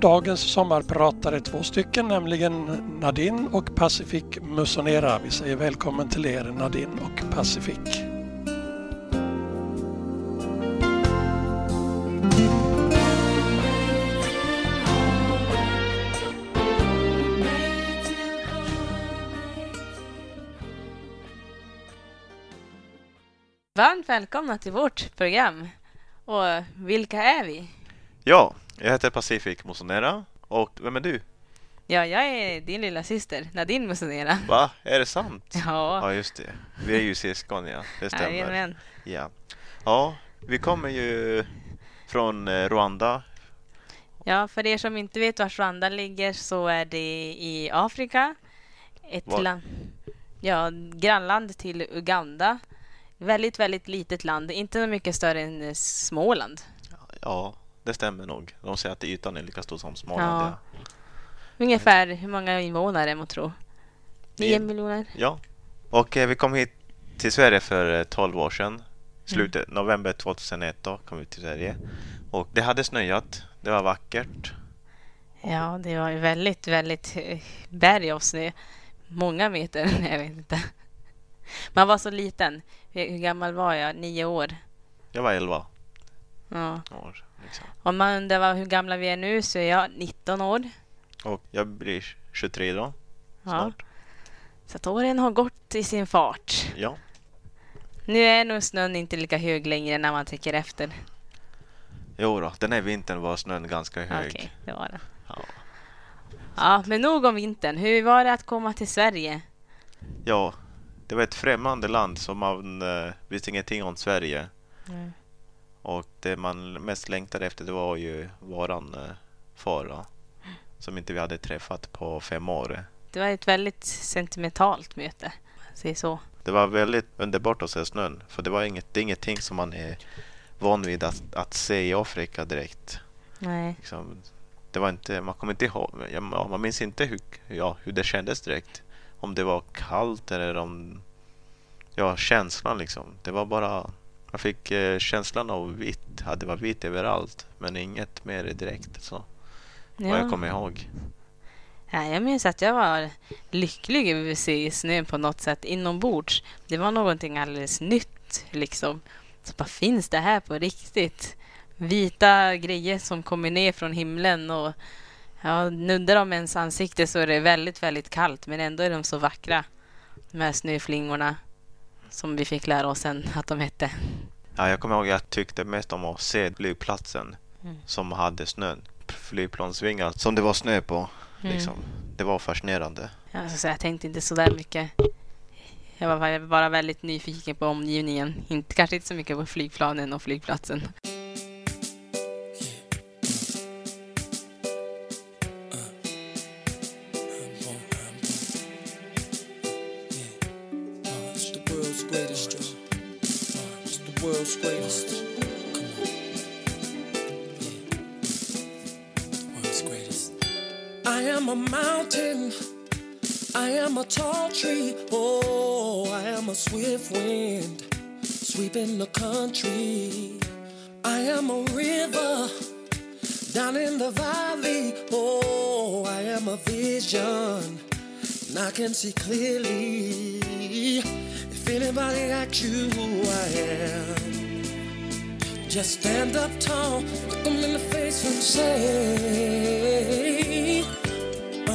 Dagens sommarpratare är två stycken, nämligen Nadine och Pacific Musonera. Vi säger välkommen till er Nadine och Pacific. Varmt välkomna till vårt program. Och vilka är vi? Ja, jag heter Pacific Mosonera och vem är du? Ja, jag är din lilla syster Nadine Musonera. Va? Är det sant? Ja, Ja, just det. Vi är ju syskon, ja. Det stämmer. jajamän. Ja. ja, vi kommer ju från eh, Rwanda. Ja, för er som inte vet var Rwanda ligger så är det i Afrika. Ett Var- land, ja, grannland till Uganda. Väldigt, väldigt litet land. Inte mycket större än eh, Småland. Ja, det stämmer nog. De säger att ytan är lika stor som Småland. Ja. Ungefär hur många invånare må tro? Nio miljoner? Ja. Och eh, vi kom hit till Sverige för eh, 12 år sedan. Slutet november 2001 då kom vi till Sverige. Och det hade snöat. Det var vackert. Ja, det var ju väldigt, väldigt eh, berg av snö. Många meter, jag vet inte. Man var så liten. Hur gammal var jag? Nio år. Jag var 11 Ja. år. Liksom. Om man undrar hur gamla vi är nu så är jag 19 år. Och jag blir 23 då. Ja. Snart. Så att åren har gått i sin fart. Ja. Nu är nog snön inte lika hög längre när man tänker efter. Jo då, den här vintern var snön ganska hög. Okej, det var det. Ja. Ja, men nog om vintern. Hur var det att komma till Sverige? ja, det var ett främmande land som man eh, visste ingenting om Sverige. Mm. Och det man mest längtade efter det var ju våran eh, far då, Som inte vi hade träffat på fem år. Det var ett väldigt sentimentalt möte. säger så. Det var väldigt underbart att se snön. För det var inget, det är ingenting som man är van vid att, att se i Afrika direkt. Nej. Liksom, det var inte, man kommer inte ihåg, ja, man minns inte hur, ja, hur det kändes direkt. Om det var kallt eller om, ja känslan liksom. Det var bara, jag fick eh, känslan av vitt, ja, det var vitt överallt. Men inget mer direkt så, vad jag kommer ihåg. Ja, jag minns att jag var lycklig över att se snö på något sätt inombords. Det var någonting alldeles nytt liksom. Så bara, finns det här på riktigt? Vita grejer som kommer ner från himlen och ja, nuddar de ens ansikte så är det väldigt, väldigt kallt men ändå är de så vackra. De här snöflingorna som vi fick lära oss sen att de hette. Ja, jag kommer ihåg att jag tyckte mest om att se flygplatsen Mm. som hade snön. Flygplansvingar som det var snö på. Mm. Liksom. Det var fascinerande. Ja, så jag tänkte inte så där mycket. Jag var bara väldigt nyfiken på omgivningen. Inte, kanske inte så mycket på flygplanen och flygplatsen. Oh, I am a swift wind sweeping the country. I am a river down in the valley. Oh, I am a vision and I can see clearly. If anybody asks you who I am, just stand up tall, look them in the face and say,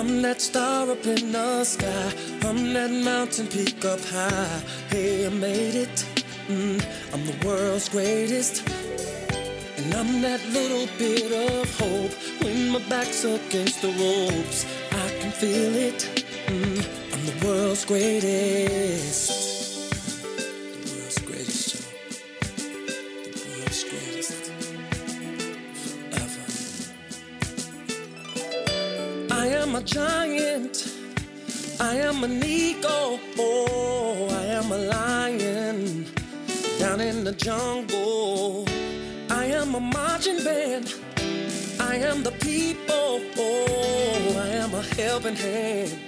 I'm that star up in the sky, I'm that mountain peak up high. Hey, I made it, mm, I'm the world's greatest. And I'm that little bit of hope when my back's against the ropes. I can feel it. Mm, I'm the world's greatest. Giant. I am an eagle. Oh, I am a lion down in the jungle. I am a marching band. I am the people. Oh, I am a helping hand.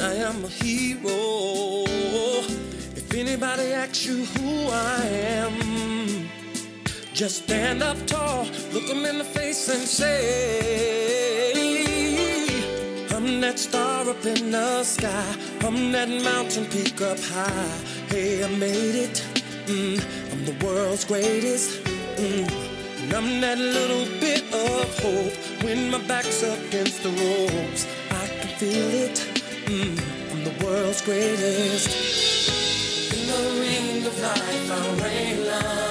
I am a hero. If anybody asks you who I am, just stand up tall, look them in the face and say, that star up in the sky. I'm that mountain peak up high. Hey, I made it. Mm, I'm the world's greatest. Mm, and I'm that little bit of hope when my back's against the ropes. I can feel it. Mm, I'm the world's greatest. In the ring of life, I'll reign.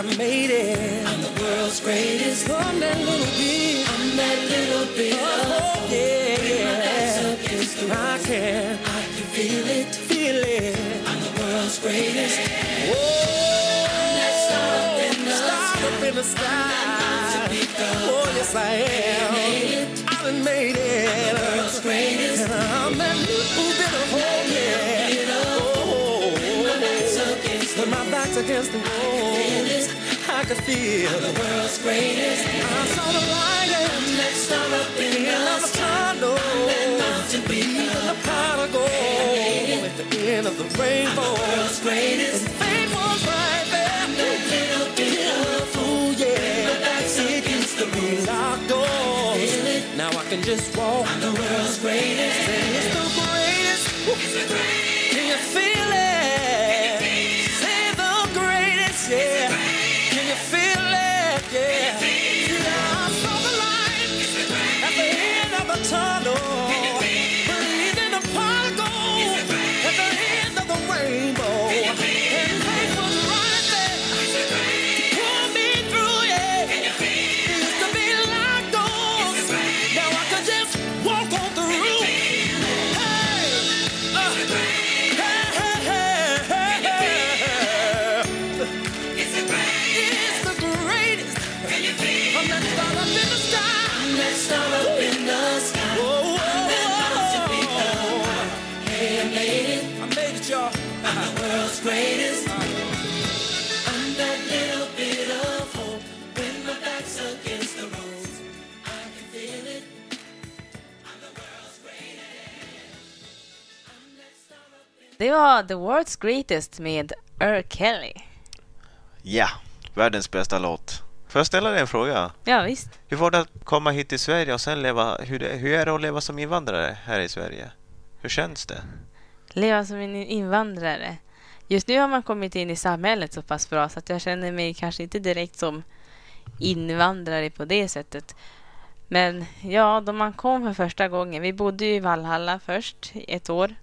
I made it. I'm the world's greatest. Oh, I'm that little bit. I'm that little bit. Oh, yeah, yeah. I can. I can feel it. Feel it. I'm the world's greatest. Whoa. I'm that star up in the star up in the sky. Oh, yes, I am. I made it. done made it. I'm The world's greatest. And I'm that little bit of hope, yeah. Against the wall, I can feel the world's greatest. I saw the light and next star up in the tunnel. Even the of gold at the end of the rainbow. The world's greatest. And fame was right there. little bit of fool, yeah. It used to be locked doors. Now I can just walk. Det var The World's Greatest med R. Kelly. Ja, världens bästa låt. Får jag ställa dig en fråga? Ja, visst. Hur var det att komma hit till Sverige och sen leva... Hur, det, hur är det att leva som invandrare här i Sverige? Hur känns det? Leva som en invandrare. Just nu har man kommit in i samhället så pass bra så att jag känner mig kanske inte direkt som invandrare på det sättet. Men ja, då man kom för första gången. Vi bodde ju i Vallhalla först ett år.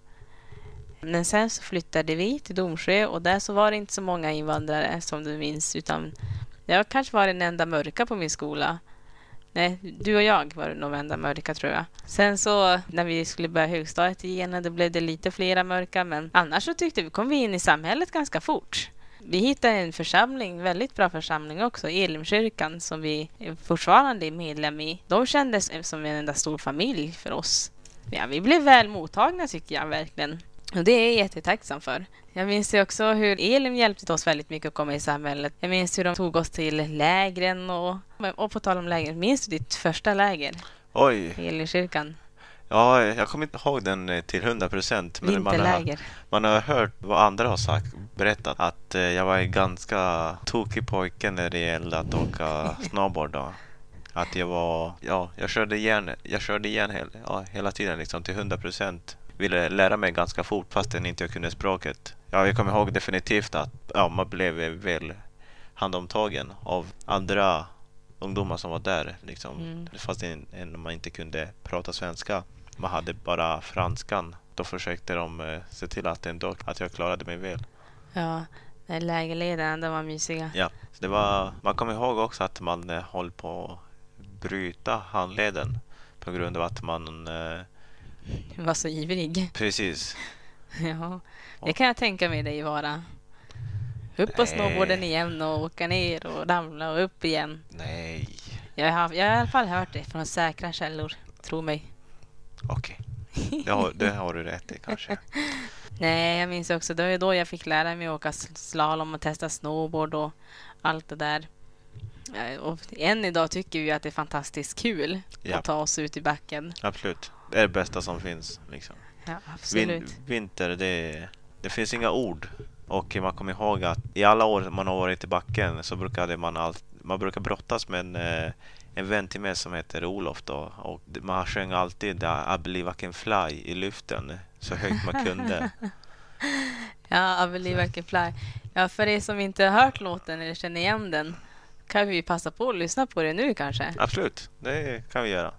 Men sen så flyttade vi till Domsjö och där så var det inte så många invandrare som du minns utan jag kanske var den enda mörka på min skola. Nej, du och jag var nog enda mörka tror jag. Sen så när vi skulle börja högstadiet igen, då blev det lite flera mörka, men annars så tyckte vi kom vi in i samhället ganska fort. Vi hittade en församling, väldigt bra församling också, Elimkyrkan, som vi fortfarande är medlem i. De kändes som en enda stor familj för oss. Ja, vi blev väl mottagna tycker jag verkligen. Och det är jag jättetacksam för. Jag minns ju också hur Elim hjälpte oss väldigt mycket att komma i samhället. Jag minns hur de tog oss till lägren och, och på tal om lägren, minns du ditt första läger Oj, i Elimkyrkan? ja, jag kommer inte ihåg den eh, till 100 procent. Men man har, Vinterläger. man har hört vad andra har sagt, berättat att eh, jag var en ganska tokig pojke när det gällde att åka snowboard. Då. Att jag var, ja, jag körde igen, jag körde igen hela, ja, hela tiden liksom till 100 procent. Ville lära mig ganska fort fastän inte jag kunde språket. Ja, jag kommer ihåg definitivt att ja, man blev väl handomtagen av andra ungdomar som var där. Liksom. Mm. Fast man inte kunde prata svenska. Man hade bara franskan. Då försökte de eh, se till att, ändå, att jag klarade mig väl. Ja, lägerledarna, de var mysiga. Ja, så det var, man kommer ihåg också att man eh, höll på att bryta handleden på grund av att man... Eh, var så ivrig. precis. Ja, det kan jag tänka mig dig vara. Upp på Nej. snowboarden igen och åka ner och ramla och upp igen. Nej. Jag har, jag har i alla fall hört det från säkra källor. Tro mig. Okej. Det, har, det har du rätt i kanske. Nej, jag minns också. Det var ju då jag fick lära mig åka slalom och testa snowboard och allt det där. Ja, Och än idag tycker vi att det är fantastiskt kul Ja. att ta oss ut i backen. Absolut. Det är det bästa som finns. Liksom. Ja, Vin, vinter, det, det finns inga ord. Och man kommer ihåg att i alla år man har varit i backen så brukade man allt, man brukar brottas med en, eh, en vän till mig som heter Olof då. Och man sjöng alltid I believe I can fly i luften så högt man kunde. Ja, I believe I can fly. Ja, för er som inte har hört låten eller känner igen den kan vi passa på att lyssna på det nu kanske. Absolut, det kan vi göra.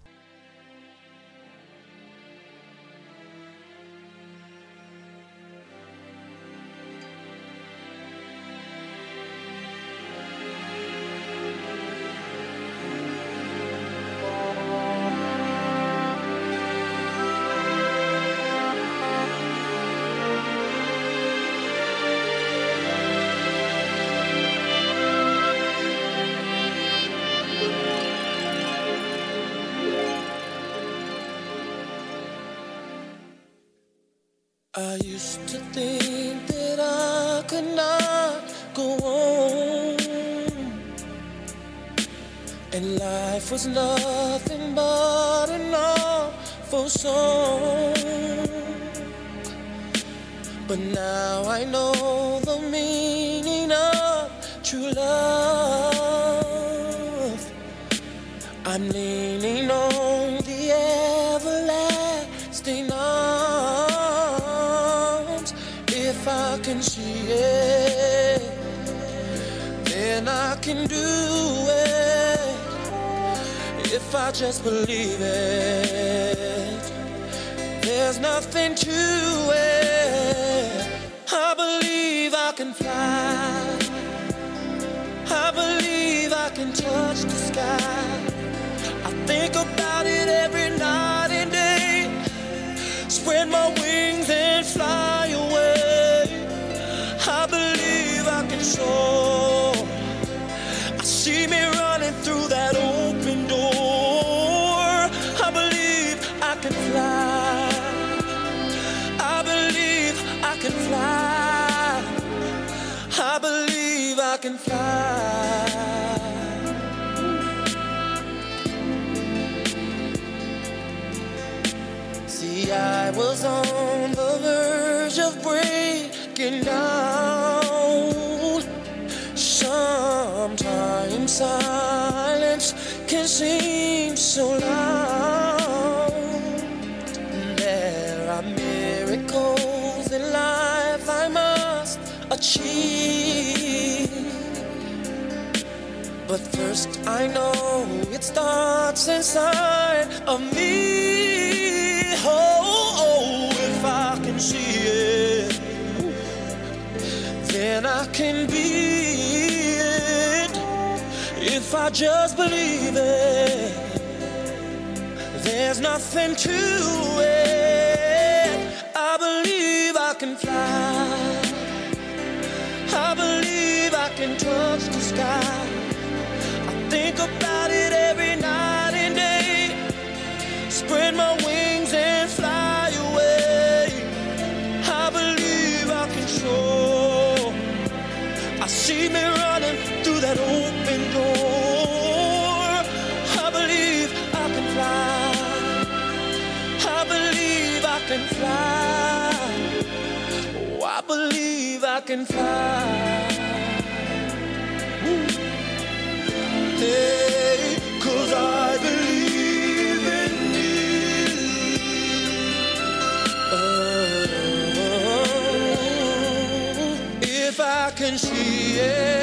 I used to think that I could not go on. And life was nothing but an awful song. But now I know the meaning of true love. I'm leaning on can do it. If I just believe it, there's nothing to it. I believe I can fly. I believe I can touch the sky. I know it starts inside of me. Oh, oh, oh, if I can see it, then I can be it. If I just believe it, there's nothing to it. I believe I can fly. I believe I can touch the sky. Think about it every night and day. Spread my wings and fly away. I believe I can soar. I see me running through that open door. I believe I can fly. I believe I can fly. Oh, I believe I can fly. I can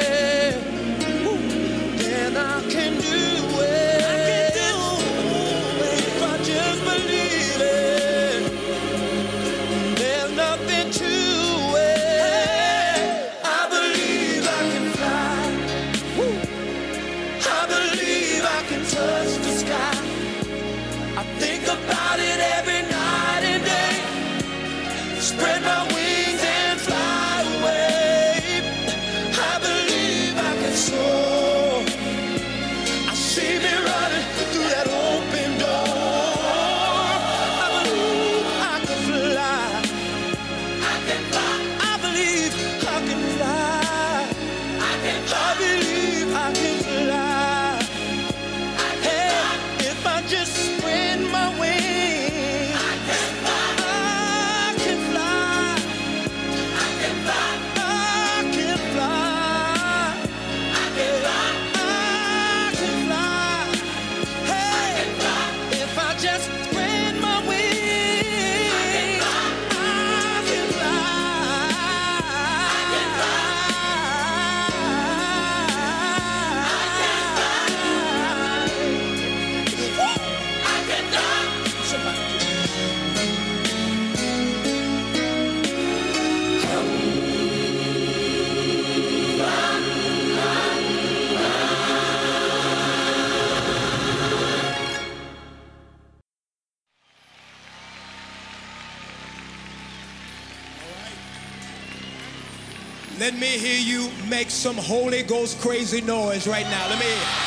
make some Holy Ghost crazy noise right now. Let me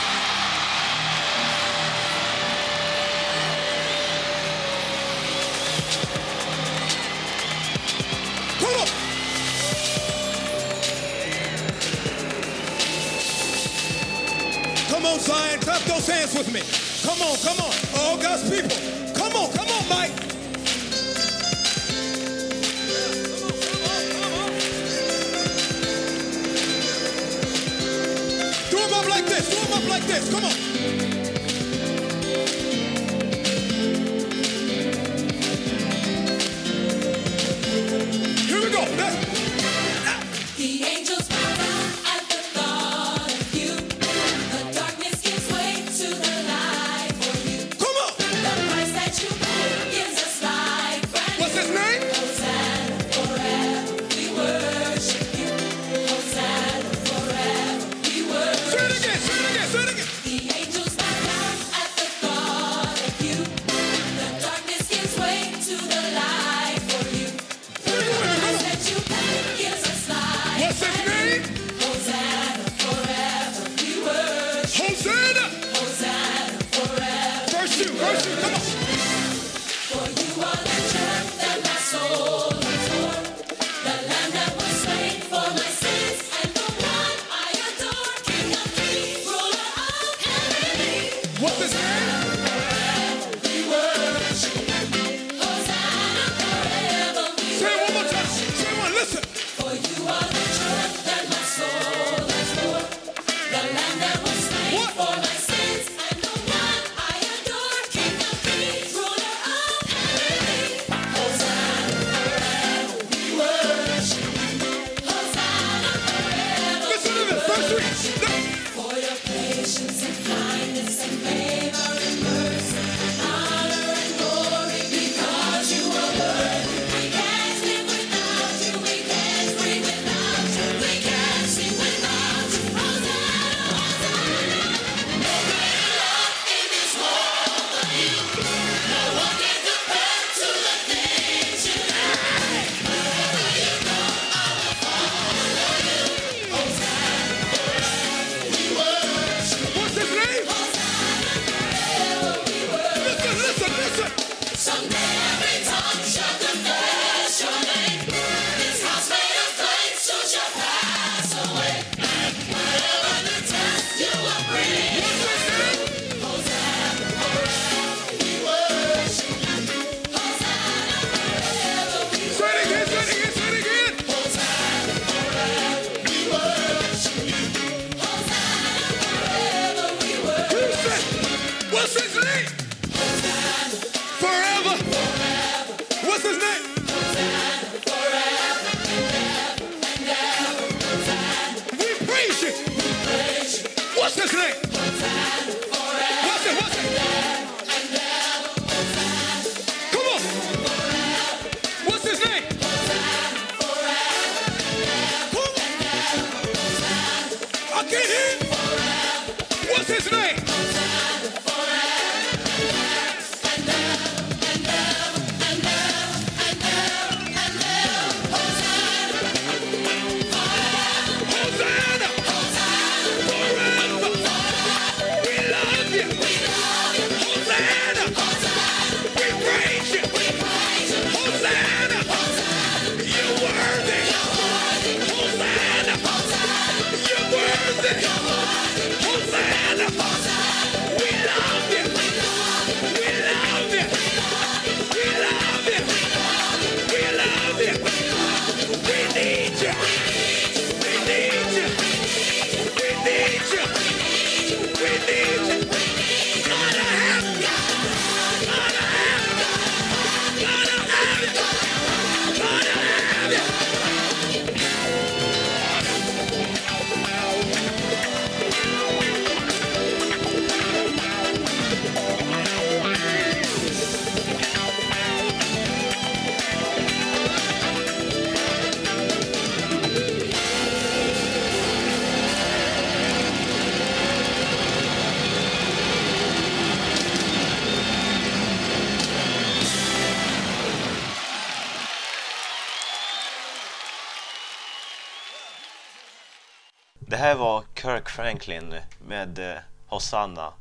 Franklin med eh, Hosanna.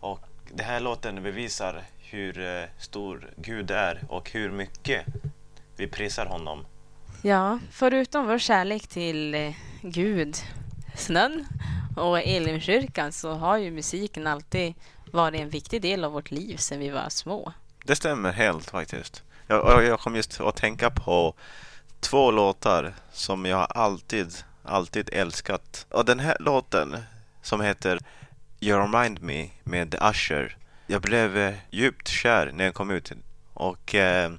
Och den här låten bevisar hur eh, stor Gud är och hur mycket vi prisar honom. Ja, förutom vår kärlek till eh, Gud, snön och Elimkyrkan så har ju musiken alltid varit en viktig del av vårt liv sedan vi var små. Det stämmer helt faktiskt. Jag, jag- jag kom just att tänka på två låtar som jag alltid, alltid älskat. Och den här låten som heter You Remind Me med Usher. Jag blev eh, djupt kär när jag kom ut. Och eh,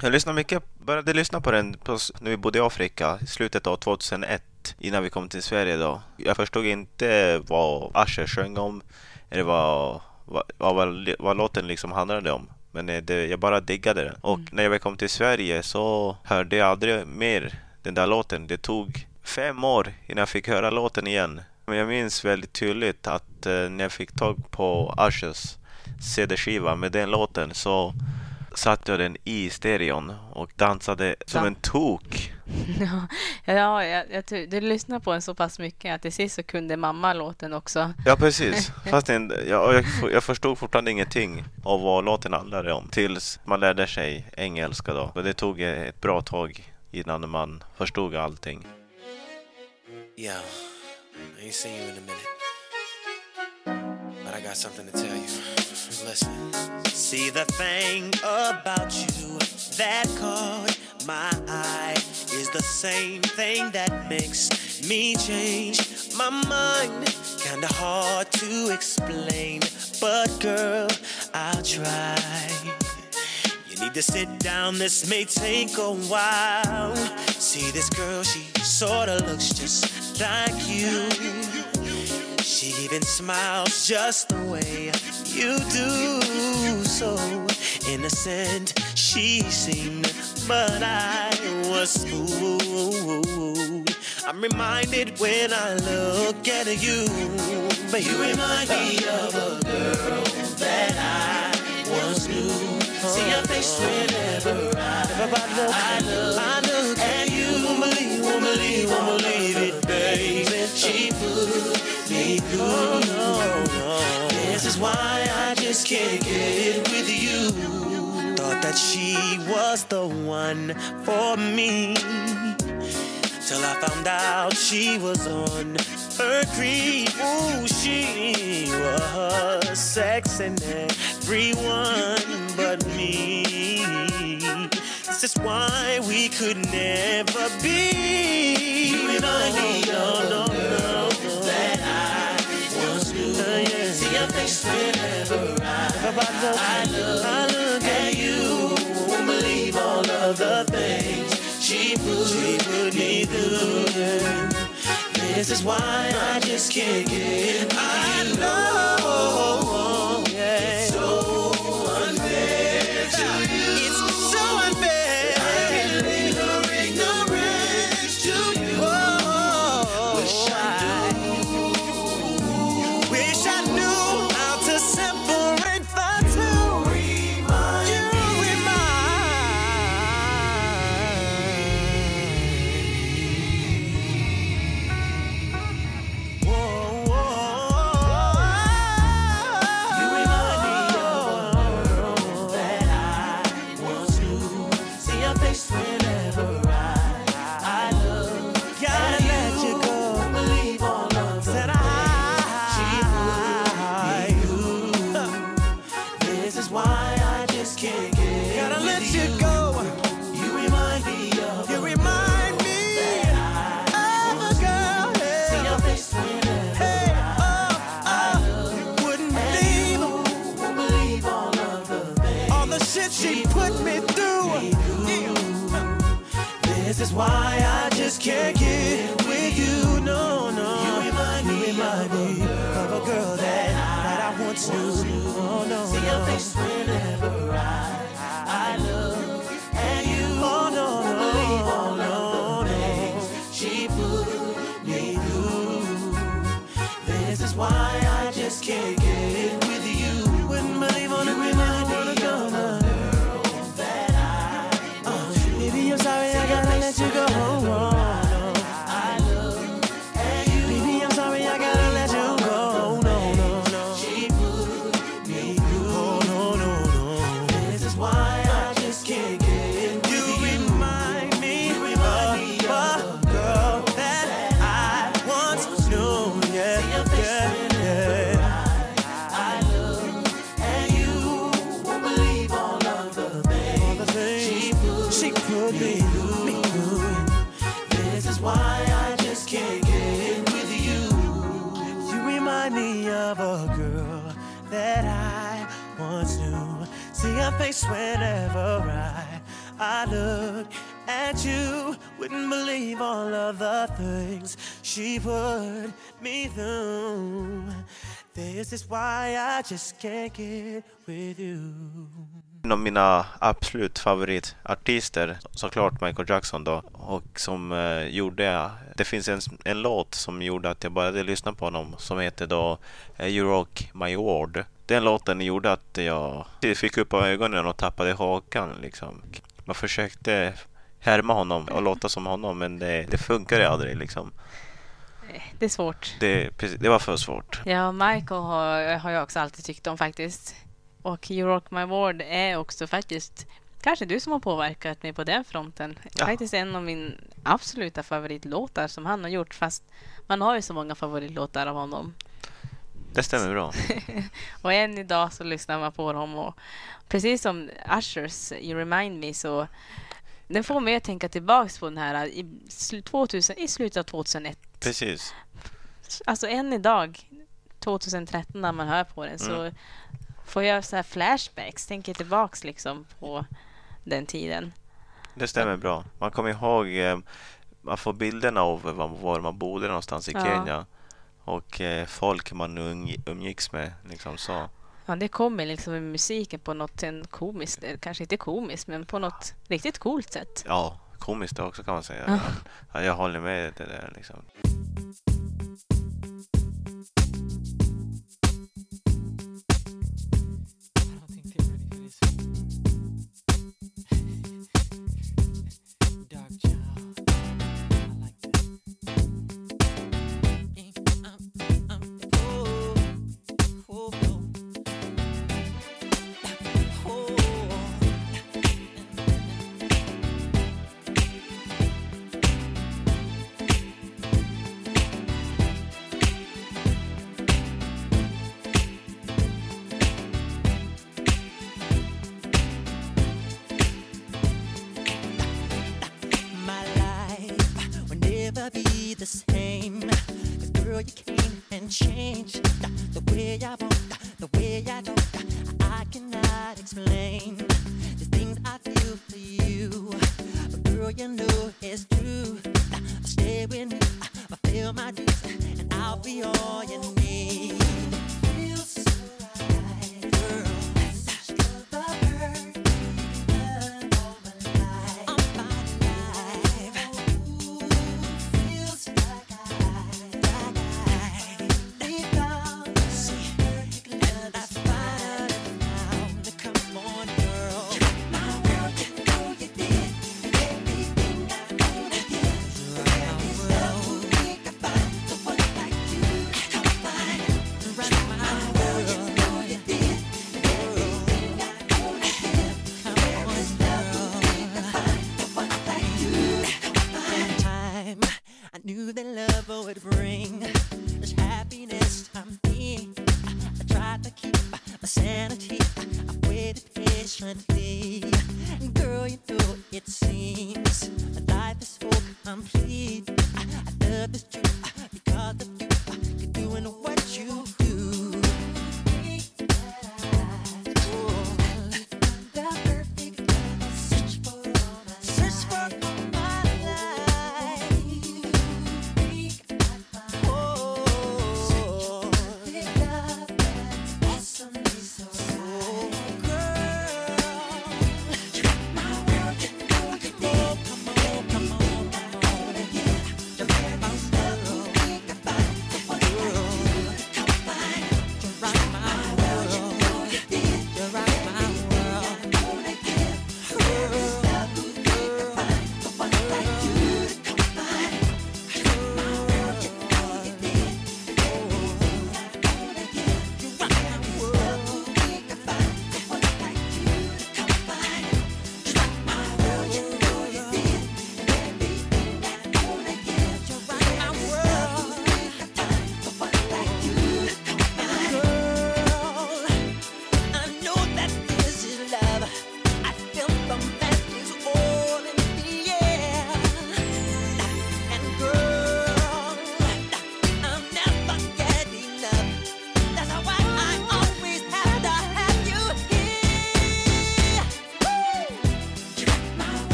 jag lyssnade mycket, började lyssna på den på, när vi bodde i Afrika i slutet av 2001 innan vi kom till Sverige då. Jag förstod inte vad Usher sjöng om eller vad, vad, vad, vad, låten liksom handlade om. Men eh, det, jag bara diggade den. Och när jag kom till Sverige så hörde jag aldrig mer den där låten. Det tog fem år innan jag fick höra låten igen. Men jag minns väldigt tydligt att eh, när jag fick tag på Ushers CD-skiva med den låten så satte jag den i stereon och dansade som Ja. en tok. Ja, ja jag, jag, du lyssnar på den så pass mycket att till sist så kunde mamma låten också. Ja, precis. Fast en, jag, jag, jag förstod fortfarande ingenting av vad låten handlade om tills man lärde sig engelska då. Men det tog ett bra tag innan man förstod allting. Yo, I ain't seen you in a minute. But I got something to tell you. Listen. See the thing about you that caught my eye is the same thing that makes me change my mind. Kinda hard to explain, but girl, I'll try. Need to sit down, this may take a while. See this girl, she sorta looks just like you. She even smiles just the way you do. So innocent she seemed, but I was fooled. I'm reminded when I look at you, but you remind me of a girl that I once knew. See your face whenever I, I look, I look at you. Won't believe, won't believe, won't believe it, baby. She put me through. This is why I just can't get with you. Thought that she was the one for me. Till I found out she was on her creep. Ooh, she was sexing everyone but me. This is why we could never be. You remind me, no, no, no, no. That I once knew. Uh, yeah. See your face whenever I, I, look, I look at you. Won't believe all of the things she put, she put me through. This is why I just can't get I know she put me through. This is why I just can't get with you. En av mina absolut favoritartister, såklart Michael Jackson då, och som eh, gjorde, det finns en, en låt som gjorde att jag började lyssna på honom som heter då eh, You Rock My World. Den låten gjorde att jag fick upp ögonen och tappade hakan liksom. Man försökte härma honom och låta som honom men det, det funkade aldrig liksom. Det är svårt. Det, det var för svårt. Ja, Michael har, har jag också alltid tyckt om faktiskt. Och You Rock My World är också faktiskt kanske du som har påverkat mig på den fronten. Ja. Faktiskt en av min absoluta favoritlåtar som han har gjort. Fast man har ju så många favoritlåtar av honom. Det stämmer bra. Och än idag så lyssnar man på dem och precis som Ushers You Remind Me så den får mig att tänka tillbaks på den här i, sl- 2000, i slutet av 2001. Precis. Alltså än idag, 2013 när man hör på den så får jag så här flashbacks, tänker tillbaks liksom på den tiden. Det stämmer bra. Man kommer ihåg, eh, man får bilderna av var, man bodde någonstans i Ja. Kenya. Och eh, folk man umgicks med. Liksom så. Ja, det kommer liksom med musiken på något komiskt, eller kanske inte komiskt, men på något riktigt coolt sätt. Ja, komiskt också kan man säga. Ja. Ja, jag håller med det där liksom.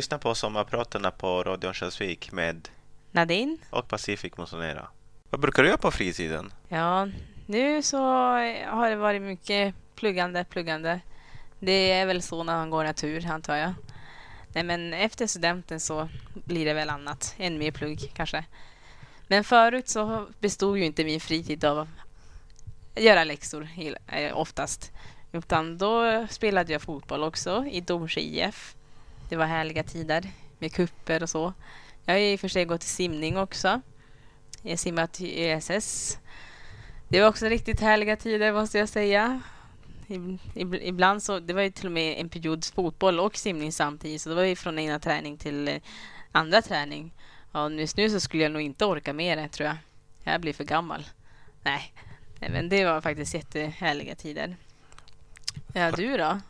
Lyssnar på sommarpratarna på Radio Örnsköldsvik med Nadine? och Pacific Mosonera. Vad brukar du göra på fritiden? Ja, nu så har det varit mycket pluggande, pluggande. Det är väl så när man går natur, antar jag. Nej, men efter studenten så blir det väl annat. Än mer plugg kanske. Men förut så bestod ju inte min fritid av att göra läxor eh, oftast. Utan då spelade jag fotboll också i Domsjö IF. Det var härliga tider med kupper och så. Jag har i och för sig gått till simning också. Jag simmat i ESS. Det var också riktigt härliga tider måste jag säga. Ib- ib- Ibland så, det var ju till och med en period fotboll och simning samtidigt. Så det var ju från ena träning till eh, andra träning. Ja, just nu så skulle jag nog inte orka med det tror jag. Jag blir för gammal. Nej, men det var faktiskt jättehärliga tider. Ja, du då?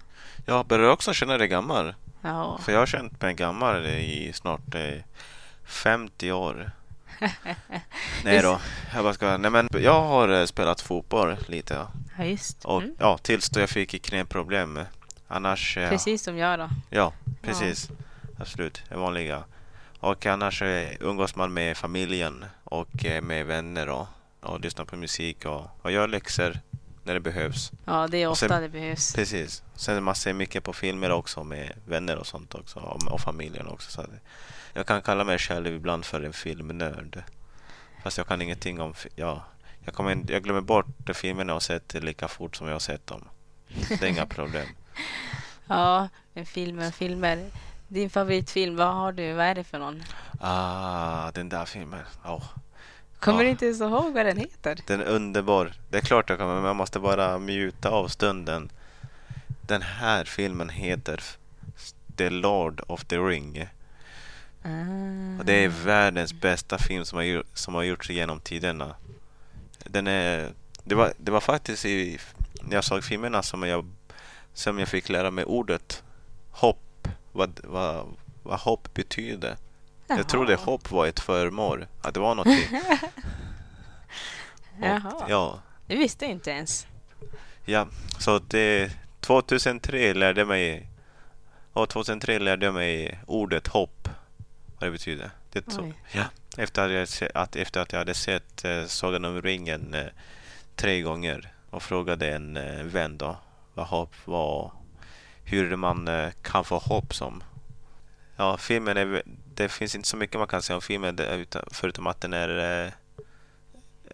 Jag börjar också känna dig gammal. Ja, För jag har känt mig gammal i snart eh, 50 år. Nej då, jag bara ska, nej men jag har eh, spelat fotboll lite. ja. ja just. Och Mm. ja, tills då jag fick knäproblem. Annars, eh, Precis som jag då. ja precis. Absolut, det vanliga. Och annars eh, umgås man med familjen och eh, med vänner och, och lyssnar på musik och, och gör läxor när det behövs. Ja, det är ofta sen- det behövs. Precis. Sen man ser mycket på filmer också med vänner och sånt också. Och, och familjen också. Så jag kan kalla mig själv ibland för en filmnörd. Fast jag kan ingenting om... Ja, jag, kommer, jag glömmer bort de filmerna och sett lika fort som jag har sett dem. Det är inga problem. Ja, men filmer, filmer. Din favoritfilm, vad har du? Vad är det för någon? Ah, den där filmen. Oh, Kommer du inte ens ihåg vad den heter? den är underbar. Det är klart jag kommer, men jag måste bara mjuta av stunden. Den här filmen heter The Lord of the Ring. Och det är världens bästa film som har, som har gjorts genom tiderna. Den är, det, var, det var faktiskt i, när jag såg filmerna som jag, som jag fick lära mig ordet hopp. Vad, vad, vad hopp betyder. Jag trodde hopp var ett föremål. Att det var någonting. Jaha. Och, ja, Det visste jag inte ens. ja, så det 2003 lärde mig och 2003 lärde jag mig ordet hopp. Vad det betyder. Det, så, ja, efter, att jag, att, efter att jag hade sett eh, Sagan om ringen eh, tre gånger och frågade en eh, vän då vad hopp var hur man eh, kan få hopp som. Ja, filmen är, det finns inte så mycket man kan säga om filmen förutom att den är eh,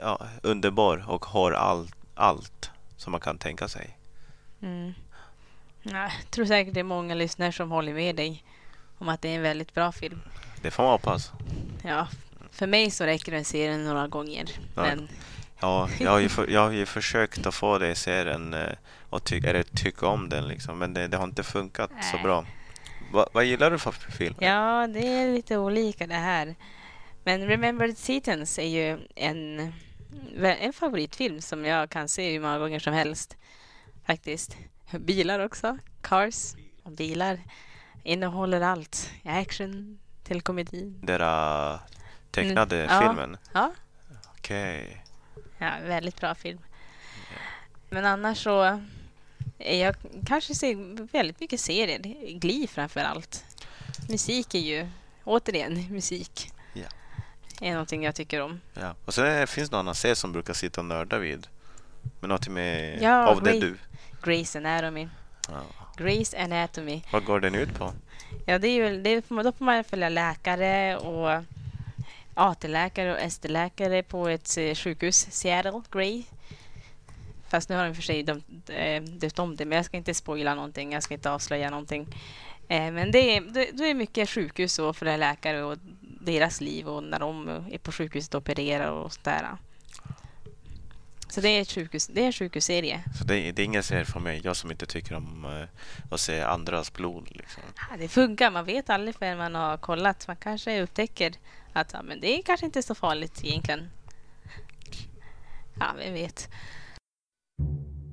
ja, underbar och har allt, allt som man kan tänka sig. Mm. Ja, Jag tror säkert det är många lyssnare som håller med dig om att det är en väldigt bra film. Det får man hoppas. Ja, för mig så räcker det att se den några gånger. Ja. Men Ja, jag har ju, för, jag har ju försökt att få dig att se den eh, och ty, eller tycka om den liksom, men det, det har inte funkat så Nej. bra. Va, vad gillar du för film? ja, det är lite olika det här. Men Remembered Titans är ju en, en favoritfilm som jag kan se hur många gånger som helst. Faktiskt. Bilar också. Cars. Och bilar innehåller allt. Action till komedi. Den uh, tecknade Mm, ja. filmen? Ja, Okej. Ja, väldigt bra film. Men annars så jag kanske ser väldigt mycket serier. Glee framför allt. Musik är ju, återigen, musik. Ja. är någonting jag tycker om. Ja. Och sen finns det någon annan serie som brukar sitta och nörda vid. Men något med Ja, av det du. Grey's Anatomy. Ja. Grey's Anatomy. Vad går den ut på? Ja, det är ju, det är, då får man följa läkare och AT-läkare och ST-läkare på ett eh, sjukhus, Seattle, Grey. Fast nu har de för sig dömt, eh, döpt om det, men jag ska inte spoila någonting, jag ska inte avslöja någonting. Eh, men det är, det, det är mycket sjukhus och för läkare och deras liv och när de är på sjukhuset och opererar och sådär. Så det är, ett sjukhus, det är en sjukhusserie. Så det, det är ingen serie för mig. Jag som inte tycker om eh, att se andras blod. Liksom. Ja, det funkar, man vet aldrig förrän man har kollat. Man kanske upptäcker att ja, men det är kanske inte så farligt egentligen. Ja, vem vet. you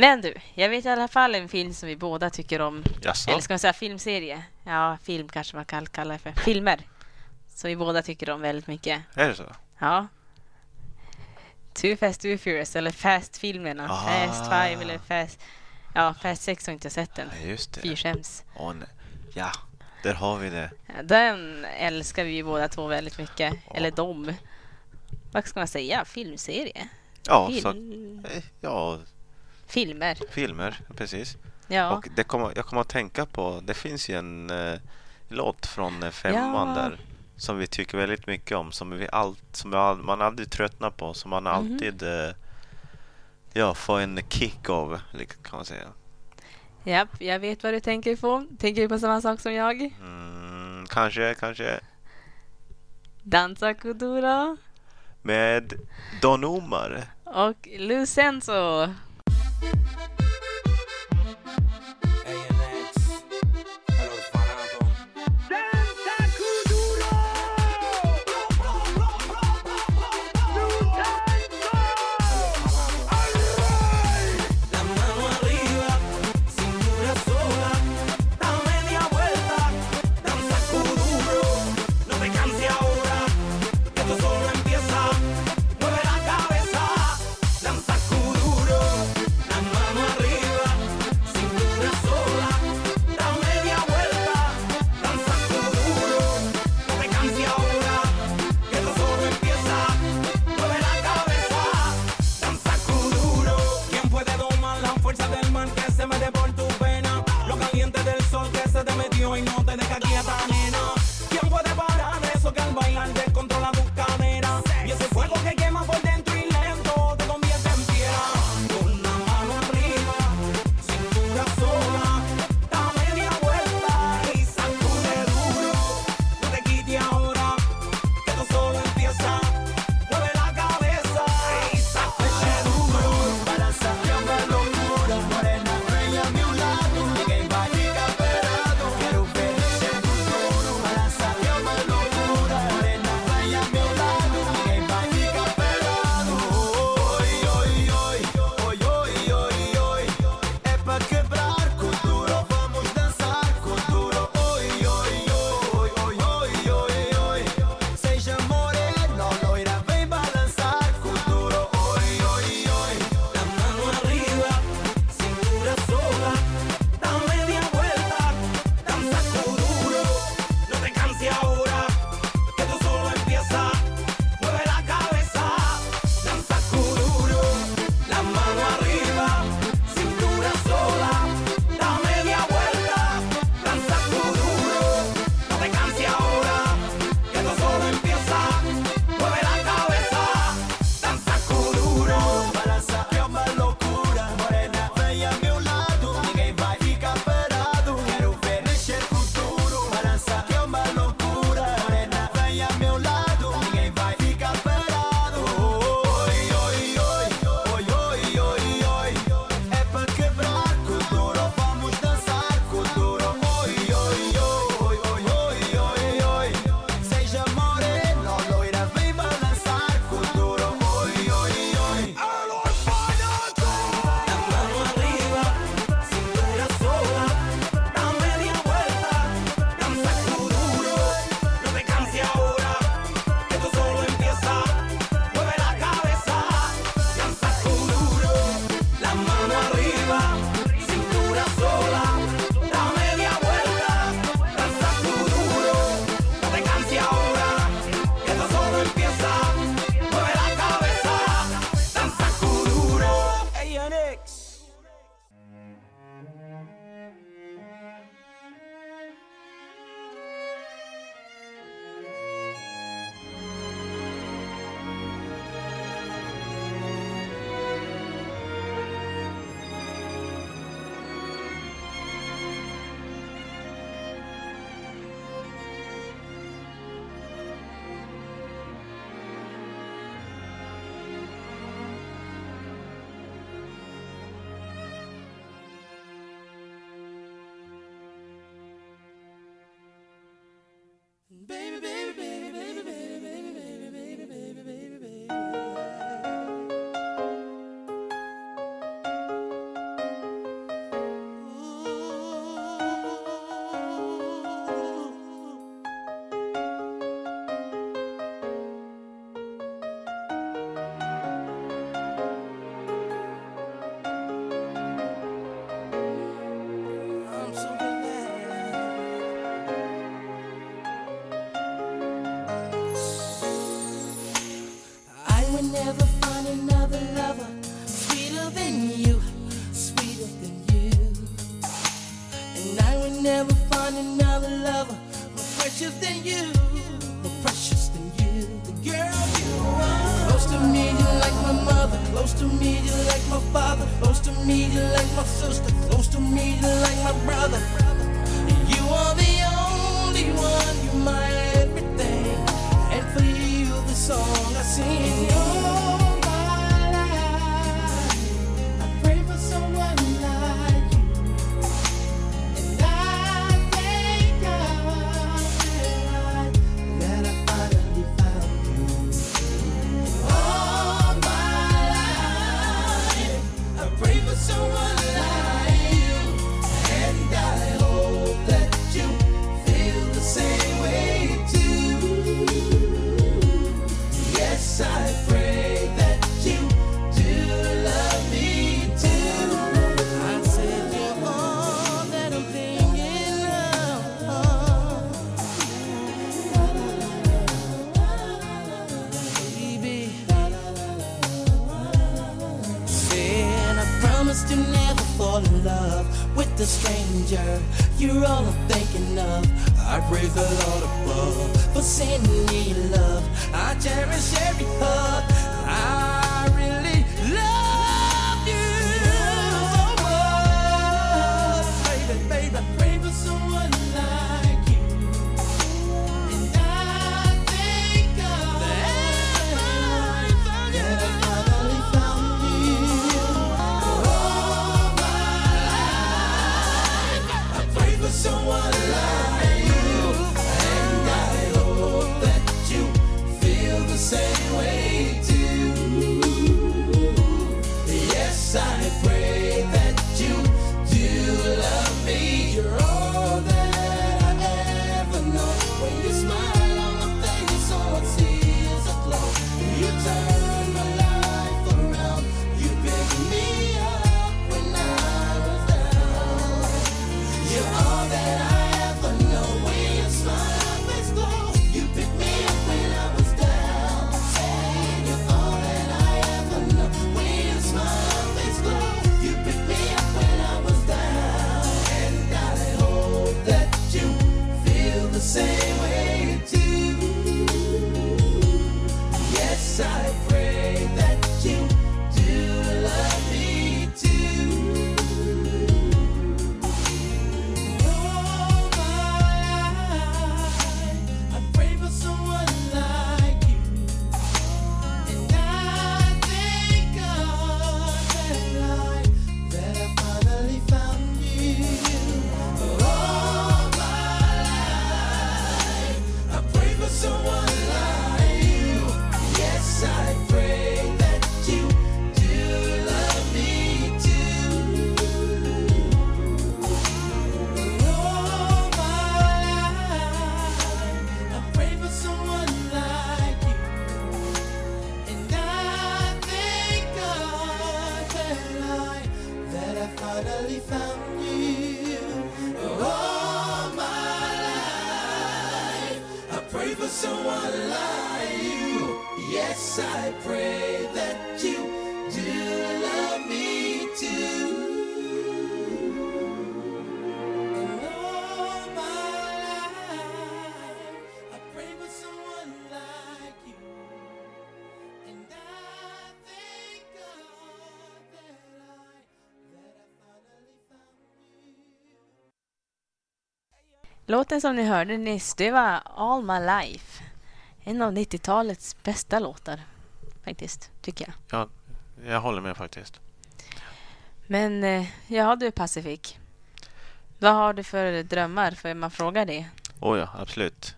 Men du, jag vet i alla fall en film som vi båda tycker om. Jaså? Eller ska man säga filmserie? Ja, film kanske man kan kalla det för. Filmer. Som vi båda tycker om väldigt mycket. Är det så? Ja. Too Fast Too Furious, eller Fast-filmerna. Ah. Fast Five eller Fast... Ja, Fast Sex har jag inte sett än. Ja, just det. Fy skäms. Åh, nej. Ja, där har vi det. Den älskar vi båda två väldigt mycket. Eller de. Vad ska man säga? Filmserie? Ja, Fil- så, eh, ja Filmer. filmer, precis. Ja. Och det kommer, jag kommer att tänka på, det finns ju en eh, låt från eh, femman Ja. där som vi tycker väldigt mycket om, som, vi allt, som man aldrig tröttnar på, som man Mhm. alltid eh, ja, får en kick av, kan man säga. Japp, jag vet vad du tänker på. Tänker du på samma sak som jag? Mm, kanske, kanske Danza Kuduro med Don Omar. och Lucenzo. Thank you. Del mar que se mete por tu pena? Lo caliente del sol que se te metió y no te låten som ni hörde nyss, det var All My Life. En av 90-talets bästa låtar, faktiskt, tycker jag. Ja, jag håller med faktiskt. Men eh, ja du Pacific, vad har du för drömmar? Får man fråga det. Oh ja, absolut.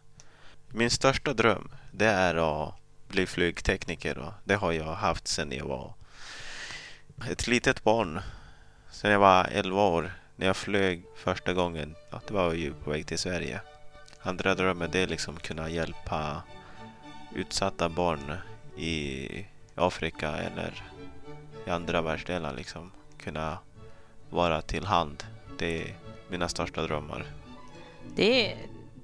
Min största dröm, det är att bli flygtekniker. Och det har jag haft sedan jag var ett litet barn. Sedan jag var 11 år när jag flög första gången, ja, det var ju på väg till Sverige. Andra drömmen det är liksom kunna hjälpa utsatta barn i Afrika eller i andra världsdelar liksom. Kunna vara till hand. Det är mina största drömmar. Det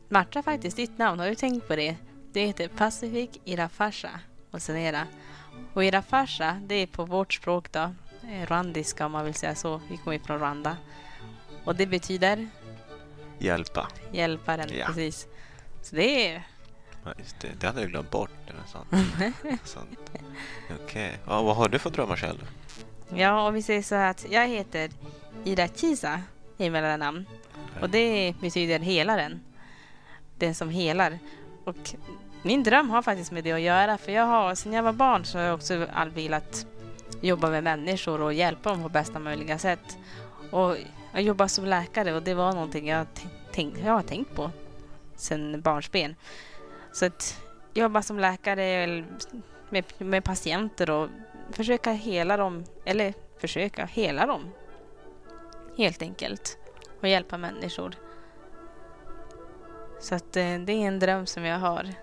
matchar faktiskt, ditt namn. Har du tänkt på det? Det heter Pacific Irafasha och sen. Och Irafasha, det är på vårt språk då. Eh, Rwandiska om man vill säga så. Vi kommer ju från Rwanda. Och det betyder? Hjälpa. Hjälparen, ja. precis. Så det är... Ja, just det. det hade jag glömt bort. Det sant. Okej. Okay. Ja, vad har du för drömmar själv? Ja, och vi säger så här att jag heter Ida Kisa i mellannamn. Och det betyder helaren. Den som helar. Och min dröm har faktiskt med det att göra. För jag har, sedan jag var barn så har jag också alltid velat jobba med människor och hjälpa dem på bästa möjliga sätt. Och jag jobbar som läkare och det var någonting jag, tänk, jag har tänkt på sedan barnsben. Så att jobba som läkare med, med patienter och försöka hela dem, eller försöka hela dem. Helt enkelt. Och hjälpa människor. Så att eh, det är en dröm som jag har.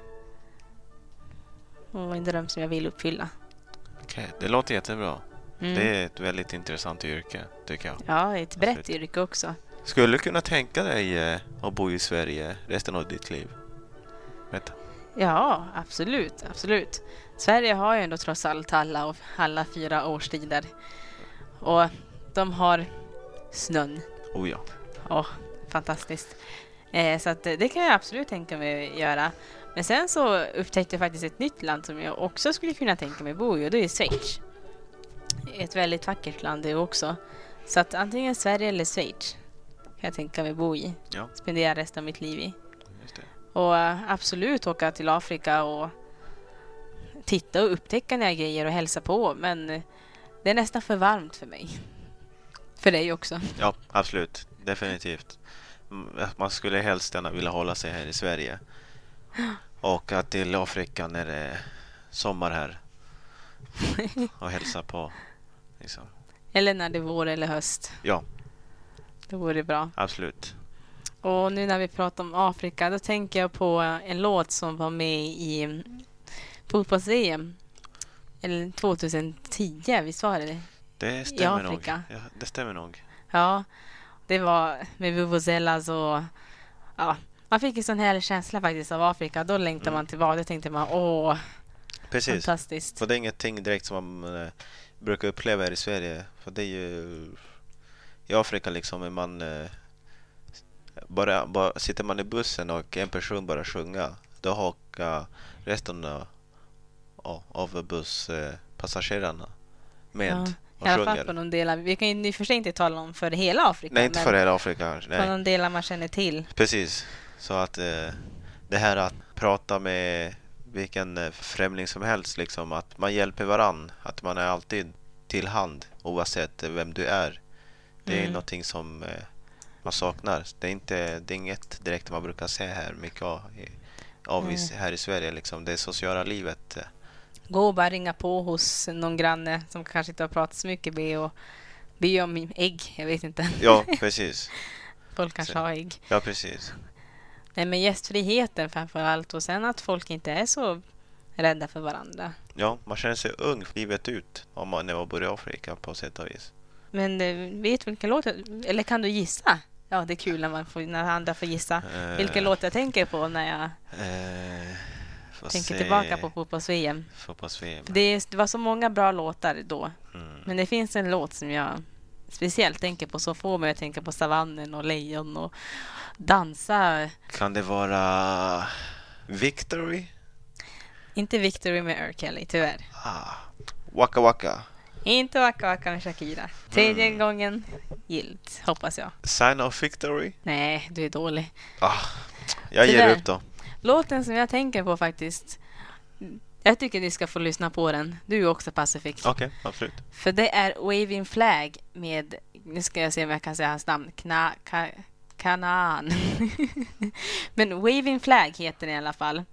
Och en dröm som jag vill uppfylla. Okej, det låter jättebra. Mm. Det är ett väldigt intressant yrke, tycker jag. Ja, ett brett Absolut. yrke också. Skulle du kunna tänka dig eh, att bo i Sverige resten av ditt liv? Du? Ja, absolut, absolut. Sverige har ju ändå trots allt alla, alla fyra årstider. Och de har snön. Oh ja. Åh, fantastiskt. Eh, så det kan jag absolut tänka mig att göra. Men sen så upptäckte jag faktiskt ett nytt land som jag också skulle kunna tänka mig bo i och det är Schweiz. Ett väldigt vackert land det också. Så att antingen Sverige eller Schweiz kan jag tänka mig bo i. Ja. Spendera resten av mitt liv i. Och eh, absolut åka till Afrika och titta och upptäcka nya grejer och hälsa på. Men eh, det är nästan för varmt för mig. För dig också. Ja, absolut. Definitivt. Man skulle helst gärna vilja hålla sig här i Sverige. Åka till Afrika när det är sommar här. Och hälsa på. Liksom. Eller när det är vår eller höst. Ja, Det vore bra. absolut. Och nu när vi pratar om Afrika, då tänker jag på en låt som var med i fotbolls-EM. Eller 2010, visst var det det? Det stämmer nog. Afrika. Ja, det stämmer nog. Ja, det var med vuvuzelas och ja, man fick en sån här känsla faktiskt av Afrika. Då längtade Mm. man tillbaka. Då tänkte man åh, Precis. fantastiskt. För det är ingenting direkt som man eh, brukar uppleva här i Sverige. För det är ju i Afrika liksom är man eh, bara, bara sitter man i bussen och en person bara sjunga då hakar resten av, busspassagerarna med Ja, I alla fall på någon del. Vi kan ju i och för sig inte tala om för hela Afrika. Nej, inte för hela Afrika. på Nej. någon del man känner till. Precis. Så att eh, det här att prata med vilken eh, främling som helst, liksom att man hjälper varann. Att man är alltid till hand oavsett vem du är. Det är Mm. någonting som eh, man saknar. Det är, inte, det är inget direkt man brukar se här mycket av, av i, här i Sverige. Liksom. Det sociala livet. eh, Gå och bara ringa på hos någon granne som kanske inte har pratat så mycket med och be om ägg. Jag vet inte. Ja, precis. Folk kanske Så- har ägg. Ja, precis. Nej, men gästfriheten framför allt och sen att folk inte är så rädda för varandra. Ja, man känner sig ung livet ut om man, när man bor i Afrika på sätt och vis. Men eh, vet du vilken låt Eller kan du gissa? Ja, det är kul när, man får, när andra får gissa. Eh, Vilken låt jag tänker på när jag får tänker se. tillbaka på fotbolls-VM. Det, det var så många bra låtar då. Mm. Men det finns en låt som jag speciellt tänker på. Som får mig att tänka på savannen och lejon och dansa. Kan det vara Victory? Inte Victory med R. Kelly, tyvärr. Ah. Waka Waka. Inte Waka Waka med Shakira. Tredje Mm. gången gilt, hoppas jag. Sign of Victory? Nej, du är dålig. Ah. Jag ger Tyvärr. upp då. Låten som jag tänker på faktiskt. Jag tycker ni ska få lyssna på den. Du är också Pacific. Okej, absolut. För det är Waving Flag med, nu ska jag se om jag kan säga hans namn, Kna, ka, Kanaan. Men Waving Flag heter den i alla fall.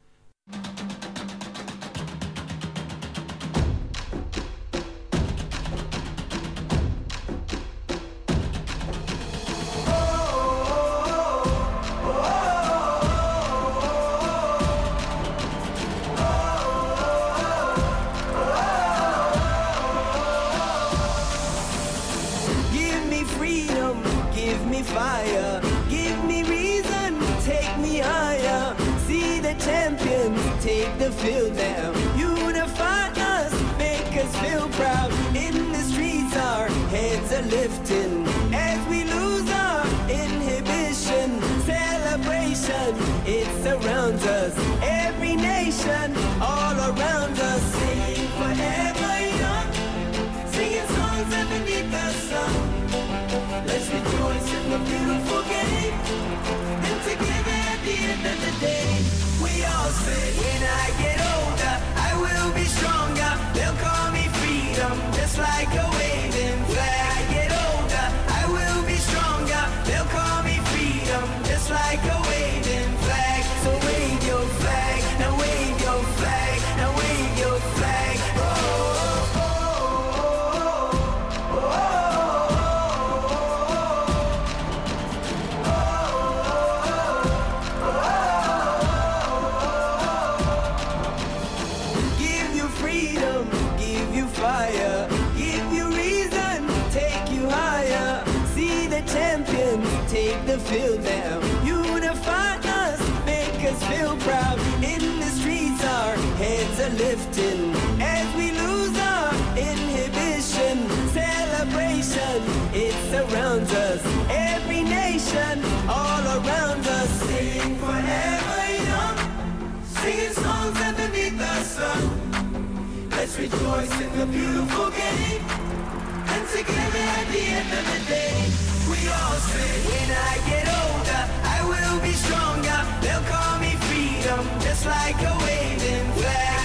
Are lifting as we lose our inhibition. Celebration, it surrounds us. Every nation, all around us. Sing forever young, singing songs underneath the sun. Let's rejoice in the beautiful game. And together at the end of the day, we all say, when I get older, I will be stronger. They'll call me freedom, just like a waving flag.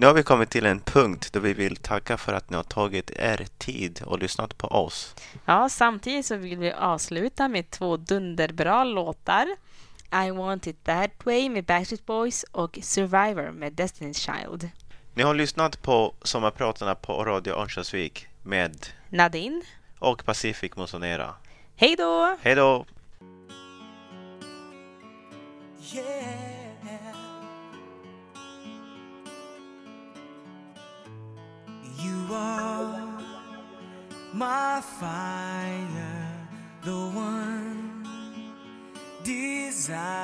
Nu har vi kommit till en punkt då vi vill tacka för att ni har tagit er tid och lyssnat på oss. Ja, samtidigt så vill vi avsluta med två dunderbra låtar. I want it that way med Backstreet Boys och Survivor med Destiny's Child. Ni har lyssnat på Sommarpratarna på Radio Örnsköldsvik med Nadine, och Pacific Musonera. hej då! Hej då! Fire, the one desire.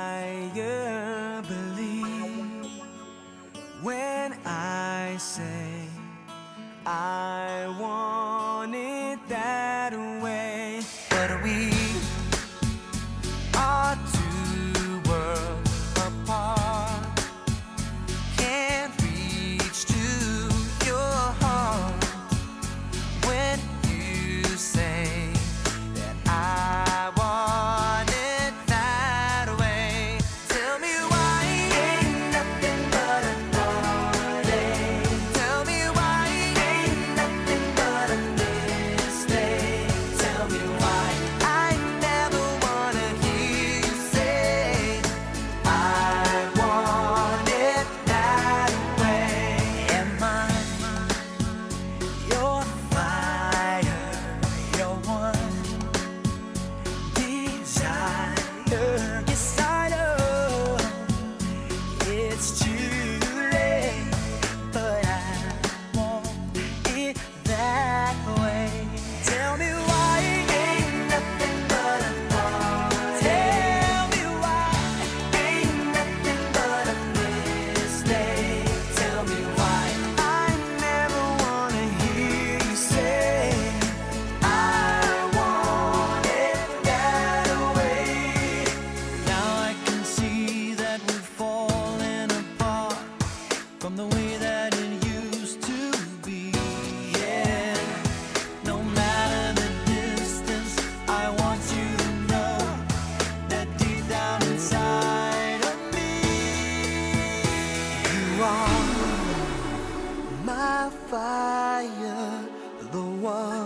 fire, the one.